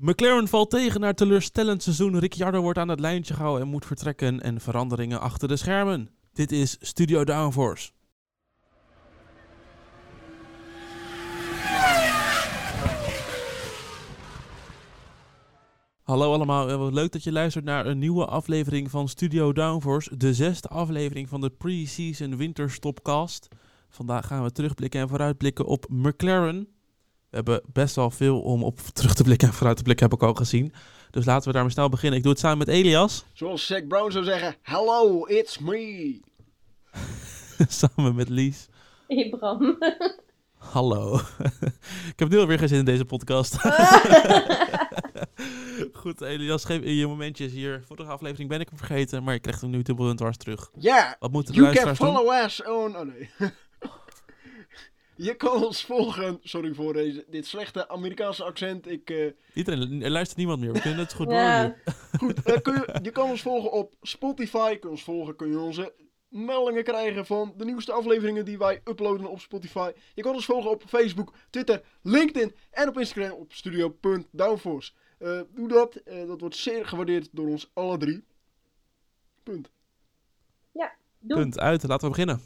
McLaren valt tegen naar teleurstellend seizoen. Ricciardo wordt aan het lijntje gehouden en moet vertrekken. En veranderingen achter de schermen. Dit is Studio Downforce. Hallo allemaal, leuk dat je luistert naar een nieuwe aflevering van Studio Downforce. De zesde aflevering van de pre-season winterstopcast. Vandaag gaan we terugblikken en vooruitblikken op McLaren. We hebben best wel veel om op terug te blikken en vooruit te blikken, heb ik al gezien. Dus laten we daar maar snel beginnen. Ik doe het samen met Elias. Zoals Zack Brown zou zeggen, hello, it's me. samen met Lies. Hey Bram. Hallo. ik heb nu alweer geen zin in deze podcast. Goed, Elias, geef je momentjes hier. Vorige aflevering ben ik hem vergeten, maar je krijgt hem nu dubbel en dwars terug. Ja, Wat moeten de you can doen? follow us on... Oh nee. Je kan ons volgen, sorry voor deze, dit slechte Amerikaanse accent. Ik, eh, Iedereen, er luistert niemand meer. We kunnen het goed Ja. door nu. goed, eh, kun je, je kan ons volgen op Spotify. Kun je ons volgen, kun je onze meldingen krijgen van de nieuwste afleveringen die wij uploaden op Spotify. Je kan ons volgen op Facebook, Twitter, LinkedIn en op Instagram op studio.downforce. Eh, doe dat, eh, dat wordt zeer gewaardeerd door ons alle drie. Punt. Doe. Punt uit, laten we beginnen.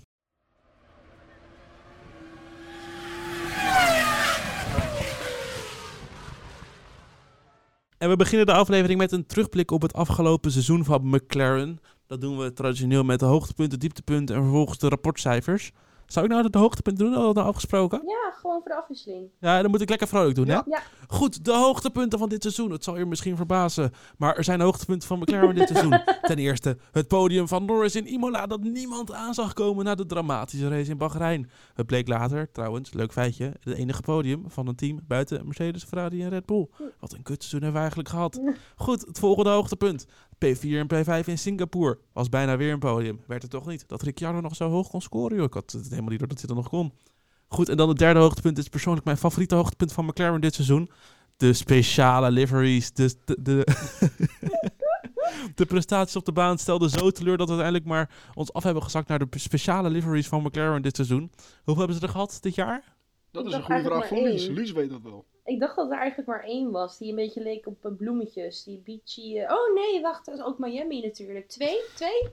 En we beginnen de aflevering met een terugblik op het afgelopen seizoen van McLaren. Dat doen we traditioneel met de hoogtepunten, dieptepunten en vervolgens de rapportcijfers. Zou ik nou de hoogtepunten doen? Hadden we dat afgesproken? Ja, gewoon voor de afwisseling. Ja, dan moet ik lekker vrolijk doen, hè? Ja. Goed, de hoogtepunten van dit seizoen. Het zal je misschien verbazen, maar er zijn hoogtepunten van McLaren dit seizoen. Ten eerste het podium van Norris in Imola dat niemand aan zag komen na de dramatische race in Bahrein. Het bleek later, trouwens, leuk feitje, het enige podium van een team buiten Mercedes, Ferrari en Red Bull. Wat een kutseizoen hebben we eigenlijk gehad. Goed, het volgende hoogtepunt. P4 en P5 in Singapore. Was bijna weer een podium. Werd het toch niet dat Ricciardo nog zo hoog kon scoren? Joh. Ik had het helemaal niet door dat hij dat nog kon. Goed, en dan het derde hoogtepunt is persoonlijk mijn favoriete hoogtepunt van McLaren dit seizoen. De speciale liveries. De, de, de, de prestaties op de baan stelden zo teleur dat we uiteindelijk maar ons af hebben gezakt naar de speciale liveries van McLaren dit seizoen. Hoeveel hebben ze er gehad dit jaar? Dat is een goede vraag eigenlijk voor maar Lies. één. Lies weet dat wel. Ik dacht dat er eigenlijk maar één was, die een beetje leek op eh, bloemetjes. Die beachy... Oh nee, wacht, dat is ook Miami natuurlijk. Twee? Twee?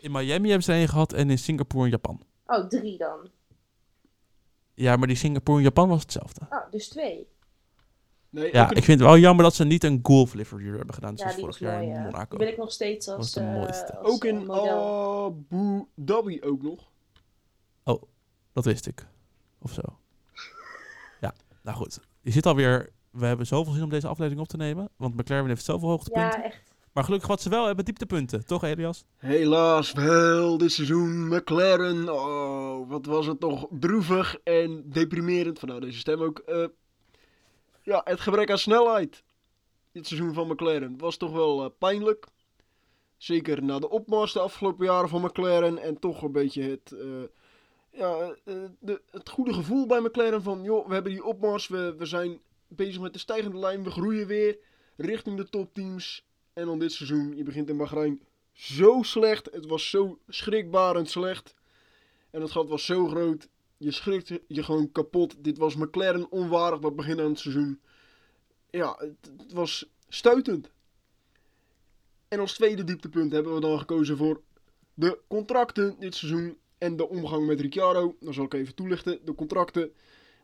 In Miami hebben ze er één gehad en in Singapore en Japan. Oh, drie dan. Ja, maar die Singapore en Japan was hetzelfde. Oh, dus twee. Nee, Ja, ik vind het wel jammer dat ze niet een golf livery hebben gedaan Ja, zoals die vorig is jaar mooi, in ja. Monaco. Wil ik nog steeds als, Was de eh, mooiste. als, ook in eh. Abu Dhabi ook nog. Dat wist ik. Of zo. Ja, nou goed. Je zit alweer... We hebben zoveel zin om deze aflevering op te nemen. Want McLaren heeft zoveel hoogtepunten. Ja, echt. Maar gelukkig wat ze wel hebben, dieptepunten. Toch, Elias? Helaas wel, dit seizoen McLaren. Oh, wat was het toch droevig en deprimerend. Vandaar deze stem ook. Eh, ja, het gebrek aan snelheid. Dit seizoen van McLaren was toch wel eh, pijnlijk. Zeker na de opmars de afgelopen jaren van McLaren. En toch een beetje het, eh, ja, de, het goede gevoel bij McLaren van... joh, we hebben die opmars, we, we zijn bezig met de stijgende lijn. We groeien weer richting de topteams. En dan dit seizoen, je begint in Bahrein zo slecht. Het was zo schrikbarend slecht. En het gat was zo groot. Je schrikt je gewoon kapot. Dit was McLaren onwaardig dat begin aan het seizoen. Ja, het, was stuitend. En als tweede dieptepunt hebben we dan gekozen voor de contracten dit seizoen. En de omgang met Ricciardo. Dan zal ik even toelichten. De contracten.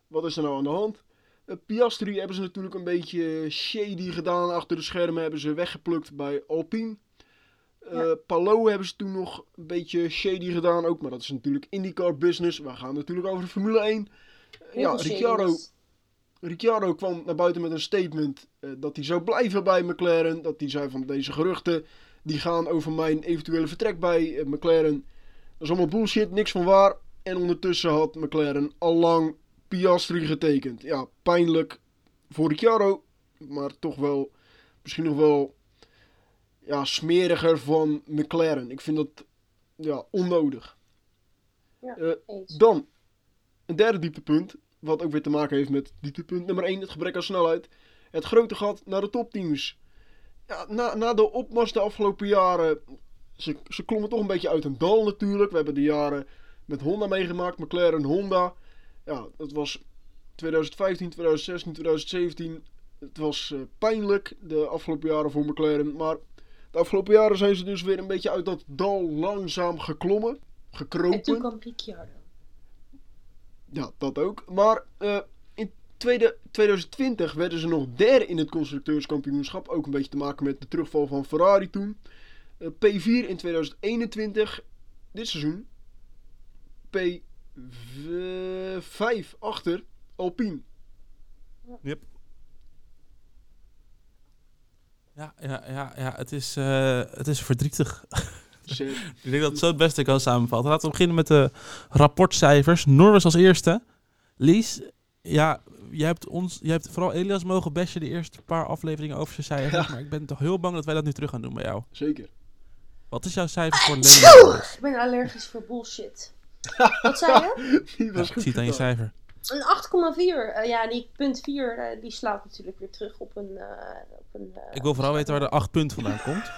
Wat is er nou aan de hand? Eh, Piastri hebben ze natuurlijk een beetje shady gedaan. Achter de schermen hebben ze weggeplukt bij Alpine. Eh Ja. Palou hebben ze toen nog een beetje shady gedaan ook. Maar dat is natuurlijk IndyCar business. We gaan natuurlijk over de Formule 1. Eh, ja, Ricciardo. Ricciardo kwam naar buiten met een statement dat hij zou blijven bij McLaren. Dat hij zei van deze geruchten die gaan over mijn eventuele vertrek bij McLaren. Dat is allemaal bullshit, niks van waar. En ondertussen had McLaren al lang Piastri getekend. Ja, pijnlijk voor Ricciardo, maar toch wel misschien nog wel ja, smeriger van McLaren. Ik vind dat ja, onnodig. Ja, Eh, dan een derde dieptepunt, wat ook weer te maken heeft met dieptepunt nummer 1, het gebrek aan snelheid. Het grote gat naar de topteams. Ja, na, na de opmars de afgelopen jaren, ze, ze klommen toch een beetje uit een dal natuurlijk. We hebben de jaren met Honda meegemaakt, McLaren, Honda. Ja, dat was 2015, 2016, 2017. het was eh, pijnlijk de afgelopen jaren voor McLaren. Maar de afgelopen jaren zijn ze dus weer een beetje uit dat dal langzaam geklommen. En toen Gekropen. kwam Ricciardo. Ja, dat ook. Maar eh, in tweede, 2020 werden ze nog derde in het constructeurskampioenschap. Ook een beetje te maken met de terugval van Ferrari toen. Eh, P4 in 2021. Dit seizoen. P5 achter Alpine. Yep. Ja, ja, ja, ja het, is, eh, het is verdrietig. Ik denk dat het zo het beste kan samenvatten. Laten we beginnen met de rapportcijfers. Norris als eerste. Lies, ja, jij hebt, ons, jij hebt vooral Elias mogen bashen de eerste paar afleveringen over zijn cijfers. Ja. Maar ik ben toch heel bang dat wij dat nu terug gaan doen bij jou. Zeker. Wat is jouw cijfer voor Lennon Norris? Ik ben allergisch voor bullshit. Wat zei je? Die Ja, was ik goed het aan je cijfer. Een 8,4. Eh, ja, die punt 4 eh, die slaat natuurlijk weer terug op een. eh, op een Ik wil vooral weten waar de 8 punt vandaan komt.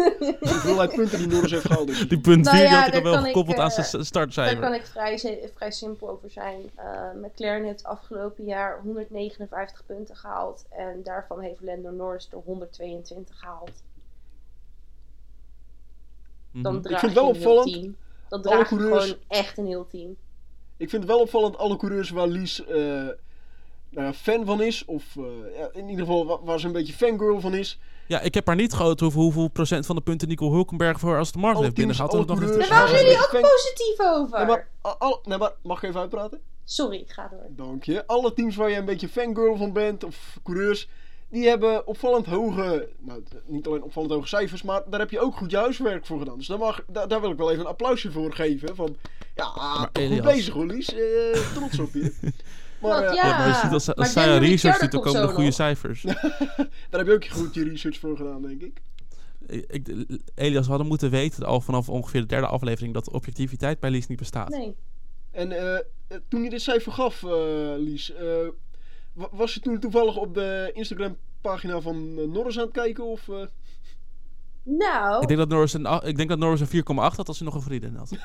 Hoeveelheid punten die Norris heeft gehaald. Dus. Die punt 4 Nou ja, had ik al wel ik, gekoppeld aan zijn s- Daar startcijfer. kan ik vrij, vrij simpel over zijn. Eh, McLaren heeft afgelopen jaar 159 punten gehaald. En daarvan heeft Lando Norris er 122 gehaald. Dan Mhm. draag vind je wel opvallend, team. Dan alle draag je coureurs- gewoon echt een heel team. Ik vind het wel opvallend, alle coureurs waar Lies eh, nou ja, fan van is. Of eh, ja, in ieder geval wa- waar ze een beetje fangirl van is. Ja, ik heb haar niet gehoord hoeveel, hoeveel procent van de punten Nico Hulkenberg voor Aston Martin Alle heeft binnengehaald. Dat Daar waren dat jullie ook positief over. Nee maar, a- al, nee, maar mag ik even uitpraten? Sorry, ga door. Dank je. Alle teams waar je een beetje fangirl van bent, of coureurs, die hebben opvallend hoge, nou niet alleen opvallend hoge cijfers, maar daar heb je ook goed je huiswerk voor gedaan. Dus daar, mag, daar, daar wil ik wel even een applausje voor geven. Van, ja, goed Elias. bezig hoor Lies, Eh, trots op je. Maar eh, ja, Ja, maar je ziet als, als zij research doet, dan komen de zo goede nog. cijfers. daar heb je ook goed je research voor gedaan, denk ik. Ik, Elias, we hadden moeten weten al vanaf ongeveer de derde aflevering dat objectiviteit bij Lies niet bestaat. Nee. En eh, toen je dit cijfer gaf, eh, Lies, eh, was je toen toevallig op de Instagram pagina van eh, Norris aan het kijken? Of, eh? Nou, Ik denk dat Norris een, ik denk dat Norris een 4,8 had als hij nog een vriendin had.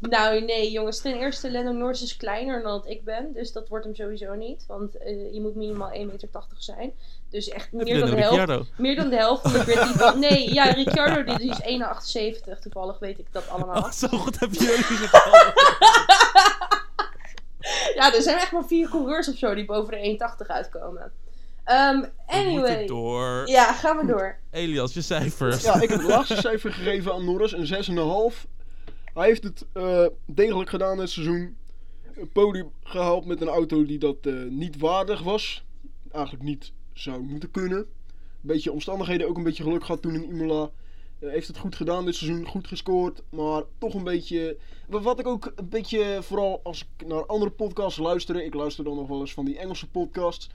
nou nee jongens. Ten eerste, Lando Norris is kleiner dan dat ik ben. Dus dat wordt hem sowieso niet. Want eh, je moet minimaal 1,80 meter zijn. Dus echt meer dan, de helft, meer dan de helft van de grid die van... Nee, ja, Ricciardo die is 1,78. Toevallig weet ik dat allemaal. Oh, zo goed heb je jullie gedaan. Ja, er zijn echt maar vier coureurs of zo die boven de 1,80 uitkomen. Ehm, We anyway. door. Ja, gaan we door. Elias, je cijfers. Ja, ik heb het laatste cijfer gegeven aan Norris, een 6,5. Hij heeft het eh, degelijk gedaan dit seizoen. Een podium gehaald met een auto die dat eh, niet waardig was. Eigenlijk niet zou moeten kunnen. Beetje omstandigheden, ook een beetje geluk gehad toen in Imola. Eh, heeft het goed gedaan dit seizoen, goed gescoord. Maar toch een beetje. wa- Wat ik ook een beetje, vooral als ik naar andere podcasts luister. Ik luister dan nog wel eens van die Engelse podcasts.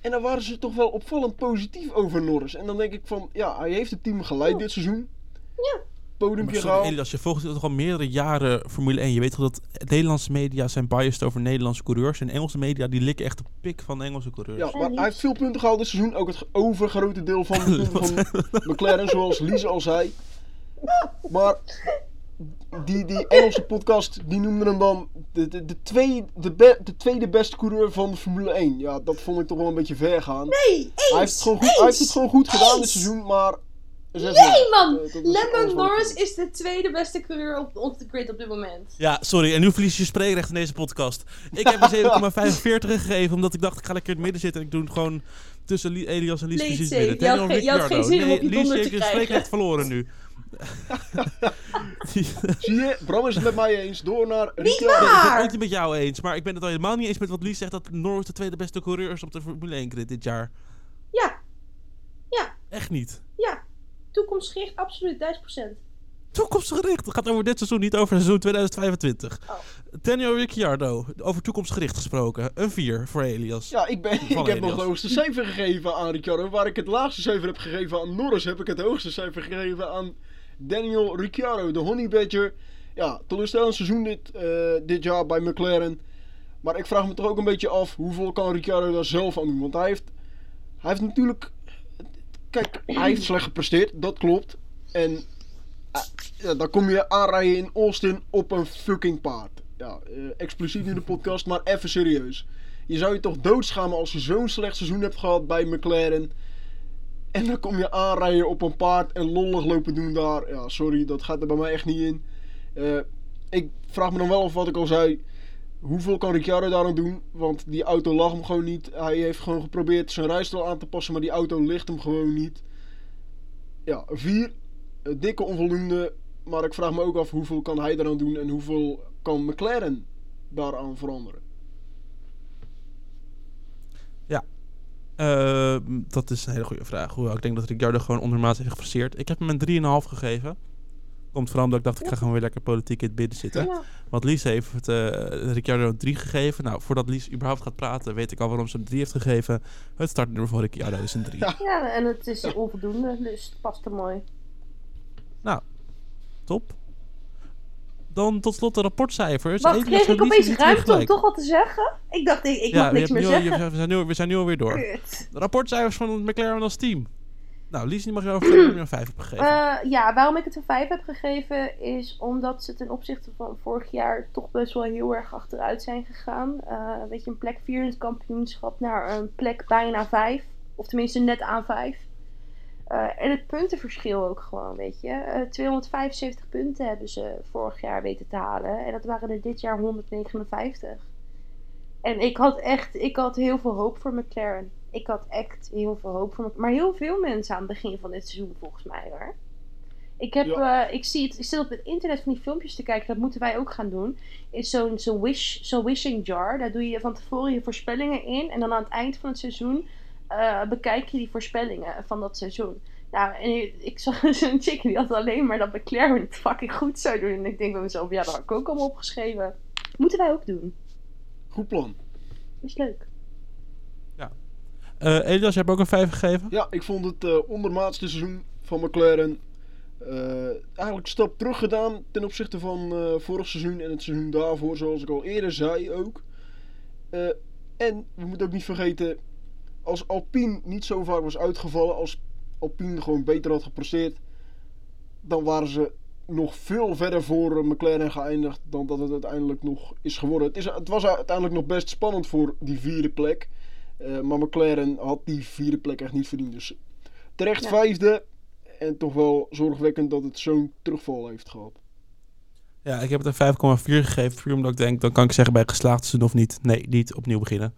En daar waren ze toch wel opvallend positief over Norris. En dan denk ik van, ja, hij heeft het team geleid dit seizoen. Ja. Podiumpje sorry, gehaald. Elias, je volgt toch al meerdere jaren Formule 1. Je weet toch dat Nederlandse media zijn biased over Nederlandse coureurs. En Engelse media die likken echt de pik van Engelse coureurs. Ja, maar hij heeft veel punten gehaald dit seizoen. Ook het overgrote deel van de punten van McLaren, zoals Lies al zei. Maar die, die Engelse podcast, die noemde hem dan de, de, de, tweede, de, be- de tweede beste coureur van de Formule 1. Ja, dat vond ik toch wel een beetje ver gaan. Nee, eens! hij, heeft het gewoon goed, hij heeft het gewoon goed gedaan dit seizoen, maar... Nee man! Eh, Lando Norris is de tweede beste coureur op, op de grid op dit moment. Ja, sorry. En nu verlies je spreekrecht in deze podcast. Ik heb een 7,45 gegeven, omdat ik dacht, ik ga lekker in het midden zitten. En ik doe het gewoon tussen Li- Elias en Lies Leed precies midden. Je had geen- je had geen zin om op je donder te heeft je krijgen. spreekrecht verloren nu. Zie je, Bram is het met mij eens. Door naar Niet Ricciardo. ik ben het waar! ook niet met jou eens, maar ik ben het al helemaal niet eens met wat Lies zegt dat Norris de tweede beste coureur is op de Formule 1 grid dit jaar. Ja, Echt niet. ja. Toekomstgericht, absoluut, 1000%. Toekomstgericht. Het gaat over dit seizoen, niet over seizoen 2025. Oh. Daniel Ricciardo, over toekomstgericht gesproken. Een 4 voor Elias. Ja, ik, ben, ik heb nog het hoogste cijfer gegeven aan Ricciardo. Waar ik het laagste cijfer heb gegeven aan Norris, heb ik het hoogste cijfer gegeven aan Daniel Ricciardo, de Honey Badger. Ja, teleurstellend seizoen dit, eh, dit jaar bij McLaren. Maar ik vraag me toch ook een beetje af, hoeveel kan Ricciardo daar zelf aan doen? Want hij heeft, hij heeft natuurlijk... Kijk, hij heeft slecht gepresteerd, dat klopt. En eh, ja, dan kom je aanrijden in Austin op een fucking paard. Ja, expliciet in de podcast, maar even serieus. Je zou je toch doodschamen als je zo'n slecht seizoen hebt gehad bij McLaren. En dan kom je aanrijden op een paard en lollig lopen doen daar. Ja, sorry, dat gaat er bij mij echt niet in. Eh, ik vraag me dan wel af wat ik al zei. Hoeveel kan Ricciardo daar aan doen? Want die auto lag hem gewoon niet. Hij heeft gewoon geprobeerd zijn rijstijl aan te passen, maar die auto ligt hem gewoon niet. Ja, vier. Een dikke onvoldoende. Maar ik vraag me ook af hoeveel kan hij daaraan doen en hoeveel kan McLaren daaraan veranderen. Uh, dat is een hele goede vraag. Ik denk dat Ricciardo gewoon ondermaats heeft geforceerd. Ik heb hem een 3,5 gegeven. Komt vooral omdat ik dacht, ik ga gewoon weer lekker politiek in het midden zitten. Ja. Want Lies heeft het, uh, Ricciardo een 3 gegeven. Nou, voordat Lies überhaupt gaat praten, weet ik al waarom ze een 3 heeft gegeven. Het startnummer voor Ricciardo is een 3. Ja. En het is onvoldoende, dus het past er mooi. Nou, top. Dan tot slot de rapportcijfers. Wacht, kreeg ik opeens ruimte om toch wat te zeggen? Ik dacht, ik, ik Ja, mag niks meer nu zeggen. je- we, zijn nu, we zijn nu alweer door. Kut. De rapportcijfers van het McLaren als team. Nou, Lies, die mag je waarom een 5 hebt gegeven. Eh, ja, waarom ik het een 5 heb gegeven is omdat ze ten opzichte van vorig jaar toch best wel heel erg achteruit zijn gegaan. Eh, weet je, een plek 4 in het kampioenschap naar een plek bijna 5. Of tenminste net aan 5. Eh, en het puntenverschil ook gewoon, weet je. Eh, 275 punten hebben ze vorig jaar weten te halen. En dat waren er dit jaar 159. En ik had echt, ik had heel veel hoop voor McLaren. Ik had echt heel veel hoop McLaren. Maar heel veel mensen aan het begin van dit seizoen volgens mij hoor. Ik, heb, Ja. eh, ik, zie het, ik zit op het internet van die filmpjes te kijken. Dat moeten wij ook gaan doen. Is zo'n zo'n wish, zo'n wishing jar. Daar doe je van tevoren je voorspellingen in. En dan aan het eind van het seizoen eh, bekijk je die voorspellingen van dat seizoen. Nou, en ik, ik zag zo'n chick die had alleen maar dat McLaren het fucking goed zou doen. En ik denk bij mezelf, ja, dat had ik ook allemaal opgeschreven. Moeten wij ook doen. Goed plan. Is leuk. Eh Elias, je hebt ook een 5 gegeven? Ja, ik vond het eh ondermaatste seizoen van McLaren eh, eigenlijk stap terug gedaan ten opzichte van vorig seizoen en het seizoen daarvoor, zoals ik al eerder zei ook. En we moeten ook niet vergeten, als Alpine niet zo vaak was uitgevallen, als Alpine gewoon beter had gepresteerd, dan waren ze nog veel verder voor McLaren geëindigd dan dat het uiteindelijk nog is geworden. Het, is, het was uiteindelijk nog best spannend voor die vierde plek. Eh, maar McLaren had die vierde plek echt niet verdiend. Dus terecht Ja. vijfde. En toch wel zorgwekkend dat het zo'n terugval heeft gehad. Ja, ik heb het een 5,4 gegeven. Puur omdat ik denk, dan kan ik zeggen bij geslaagd seizoen of niet. Nee, niet opnieuw beginnen.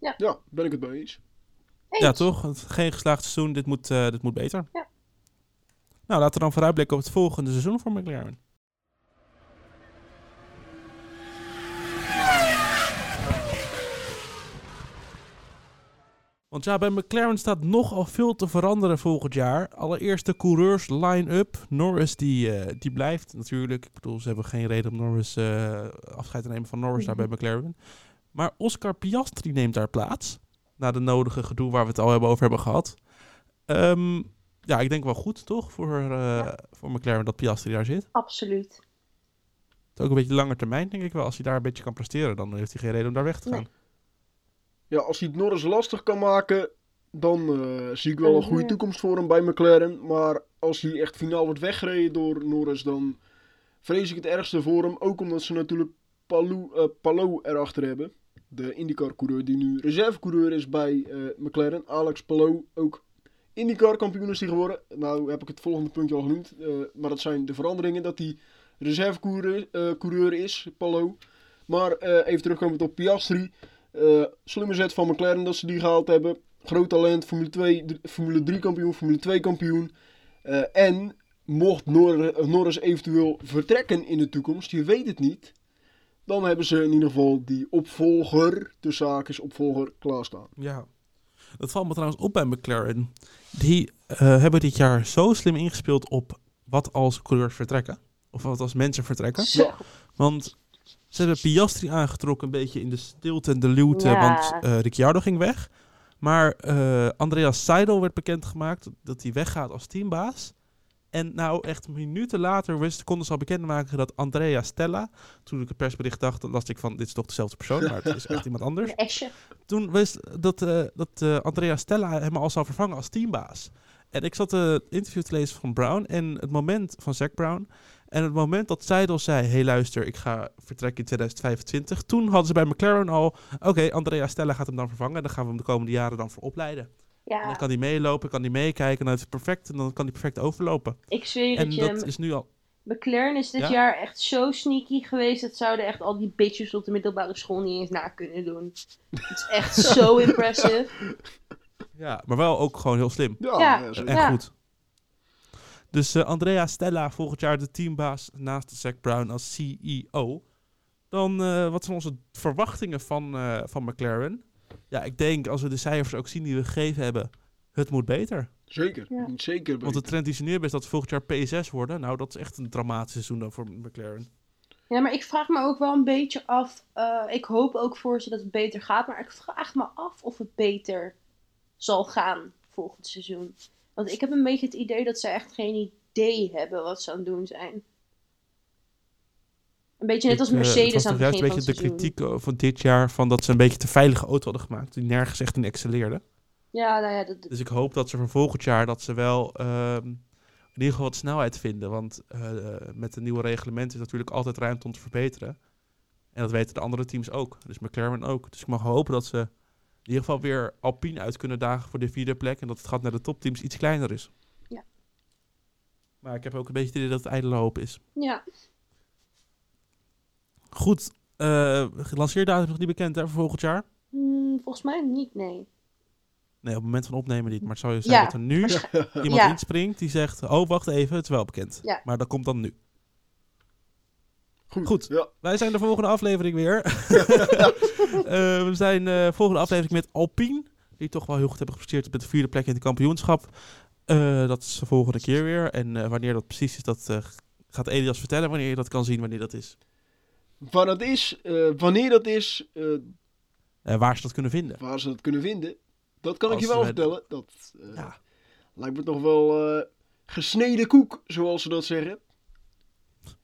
Ja, ben ik het mee eens. Eens. Ja, toch? Geen geslaagd seizoen. Dit moet, eh, dit moet beter. Ja. Nou, laten we dan vooruitblikken op het volgende seizoen voor McLaren. Want ja, bij McLaren staat nogal veel te veranderen volgend jaar. Allereerst de coureurs line-up. Norris die, eh, die blijft natuurlijk. Ik bedoel, ze hebben geen reden om Norris eh, afscheid te nemen van Norris daar bij McLaren. Maar Oscar Piastri neemt daar plaats. Na de nodige gedoe waar we het al hebben over hebben gehad. Ehm, ja, ik denk wel goed, toch? Voor, eh, voor McLaren dat Piastri daar zit. Absoluut. Het is ook een beetje langer termijn, denk ik wel. Als hij daar een beetje kan presteren, dan heeft hij geen reden om daar weg te gaan. Nee. Ja, als hij het Norris lastig kan maken, dan eh, zie ik wel een goede toekomst voor hem bij McLaren. Maar als hij echt finaal wordt weggereden door Norris, dan vrees ik het ergste voor hem. Ook omdat ze natuurlijk Palou, eh, Palou erachter hebben. De IndyCar-coureur die nu reservecoureur is bij eh, McLaren. Alex Palou, ook IndyCar-kampioen is die geworden. Nou heb ik het volgende puntje al genoemd. maar dat zijn de veranderingen dat hij reservecoureur coureur is, Palou. Maar even terugkomend op Piastri. Eh, slimme zet van McLaren dat ze die gehaald hebben. Groot talent, Formule, 2, d- Formule 3 kampioen, Formule 2 kampioen. Eh, en mocht Nor- Norris eventueel vertrekken in de toekomst, je weet het niet. Dan hebben ze in ieder geval die opvolger, de zaakjes opvolger, klaarstaan. Ja. Dat valt me trouwens op bij McLaren. Die eh, hebben dit jaar zo slim ingespeeld op wat als coureurs vertrekken. Of wat als mensen vertrekken. Zo. Want ze hebben Piastri aangetrokken een beetje in de stilte en de luwte. Ja. Want eh, Ricciardo ging weg. Maar eh Andreas Seidel werd bekendgemaakt dat hij weggaat als teambaas. En nou echt minuten later wist, konden ze al bekendmaken dat Andrea Stella... Toen ik het persbericht dacht, dan las ik van dit is toch dezelfde persoon. Maar het is echt iemand anders toen wist dat, eh, dat Andrea Stella hem al zou vervangen als teambaas. En ik zat het interview te lezen van Brown en het moment van Zack Brown. En het moment dat Seidel zei, hey luister, ik ga vertrekken in 2025. Toen hadden ze bij McLaren al, oké, Andrea Stella gaat hem dan vervangen. En dan gaan we hem de komende jaren dan voor opleiden. En Ja, dan kan hij meelopen, kan hij meekijken, en dan is het perfect. En dan kan hij perfect overlopen. ik zweer En het je. dat is nu al... McLaren is dit Ja? jaar echt zo sneaky geweest. Dat zouden echt al die bitches op de middelbare school niet eens na kunnen doen. Het is echt zo impressive. Ja, maar wel ook gewoon heel slim. Ja. En Ja. goed. Dus eh, Andrea Stella volgend jaar de teambaas naast Zack Brown als CEO. Dan, eh, wat zijn onze verwachtingen van, eh, van McLaren? Ja, ik denk als we de cijfers ook zien die we gegeven hebben, het moet beter. Zeker, Ja. moet zeker Want de trend die ze nu hebben is dat ze volgend jaar P6 worden. Nou, dat is echt een dramatisch seizoen dan voor McLaren. Ja, maar ik vraag me ook wel een beetje af. eh, ik hoop ook voor ze dat het beter gaat. Maar ik vraag me af of het beter zal gaan volgend seizoen. Want ik heb een beetje het idee dat ze echt geen idee hebben wat ze aan het doen zijn. Een beetje net als Ik, eh, Mercedes het was aan toch het begin een van beetje het de seizoen. kritiek van dit jaar van dat ze een beetje te veilige auto hadden gemaakt. Die nergens echt in excelleerden. Ja, nou ja, dat, Dus ik hoop dat ze voor volgend jaar dat ze wel ehm, in ieder geval wat snelheid vinden. Want eh, met de nieuwe reglementen is natuurlijk altijd ruimte om te verbeteren. En dat weten de andere teams ook. Dus McLaren ook. Dus ik mag hopen dat ze in ieder geval weer Alpine uit kunnen dagen voor de vierde plek. En dat het gat naar de topteams iets kleiner is. Ja. Maar ik heb ook een beetje het idee dat het ijdele hoop is. ja. Goed. eh lanceerdatum is nog niet bekend hè, voor volgend jaar. Hmm, volgens mij niet, nee. Nee, op het moment van opnemen niet. Maar het zou je zijn Ja, dat er nu iemand Ja. inspringt die zegt... Oh, wacht even, het is wel bekend. Ja. Maar dat komt dan nu. Goed. Goed. Ja. Wij zijn de volgende aflevering weer. Eh, we zijn de volgende aflevering met Alpine. Die toch wel heel goed hebben gepresteerd met de vierde plek in het kampioenschap. Eh, dat is de volgende keer weer. En eh, wanneer dat precies is, dat eh, gaat Elias vertellen. Wanneer je dat kan zien, wanneer dat is. Waar dat is, eh, wanneer dat is, eh, Eh, waar ze dat kunnen vinden. waar ze dat kunnen vinden, dat kan ik je wel we- vertellen. Dat eh, Ja. lijkt me toch wel eh, gesneden koek, zoals ze dat zeggen.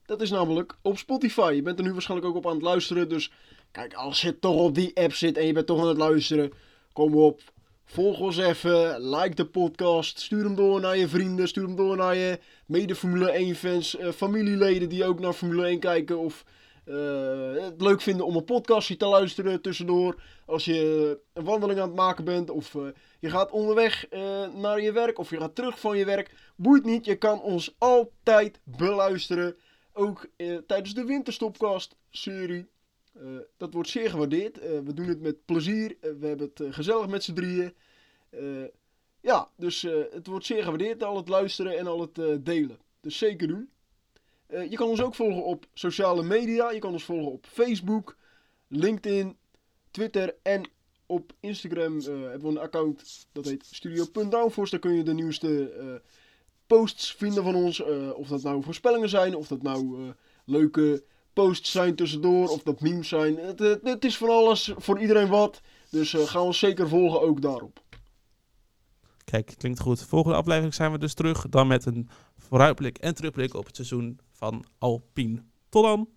Dat is namelijk op Spotify. Je bent er nu waarschijnlijk ook op aan het luisteren. Dus kijk, als je toch op die app zit en je bent toch aan het luisteren, kom op. Volg ons even, like de podcast, stuur hem door naar je vrienden, stuur hem door naar je mede Formule 1 fans, eh, familieleden die ook naar Formule 1 kijken of eh, het leuk vinden om een podcastje te luisteren tussendoor. Als je een wandeling aan het maken bent of eh, je gaat onderweg naar je werk of je gaat terug van je werk. Boeit niet, je kan ons altijd beluisteren. Ook eh, tijdens de Winterstopcast serie. Eh, dat wordt zeer gewaardeerd. Eh, we doen het met plezier. We hebben het gezellig met z'n drieën. Ja, dus het wordt zeer gewaardeerd al het luisteren en al het delen. Dus zeker doen. Je kan ons ook volgen op sociale media. Je kan ons volgen op Facebook, LinkedIn, Twitter en op Instagram hebben we een account dat heet studio.downforce. Daar kun je de nieuwste posts vinden van ons. eh, of dat nou voorspellingen zijn, of dat nou eh, leuke posts zijn tussendoor, of dat memes zijn. Het, het, is van alles, voor iedereen wat. Dus eh, ga ons zeker volgen ook daarop. Kijk, klinkt goed. Volgende aflevering zijn we dus terug. Dan met een vooruitblik en terugblik op het seizoen van Alpine. Tot dan!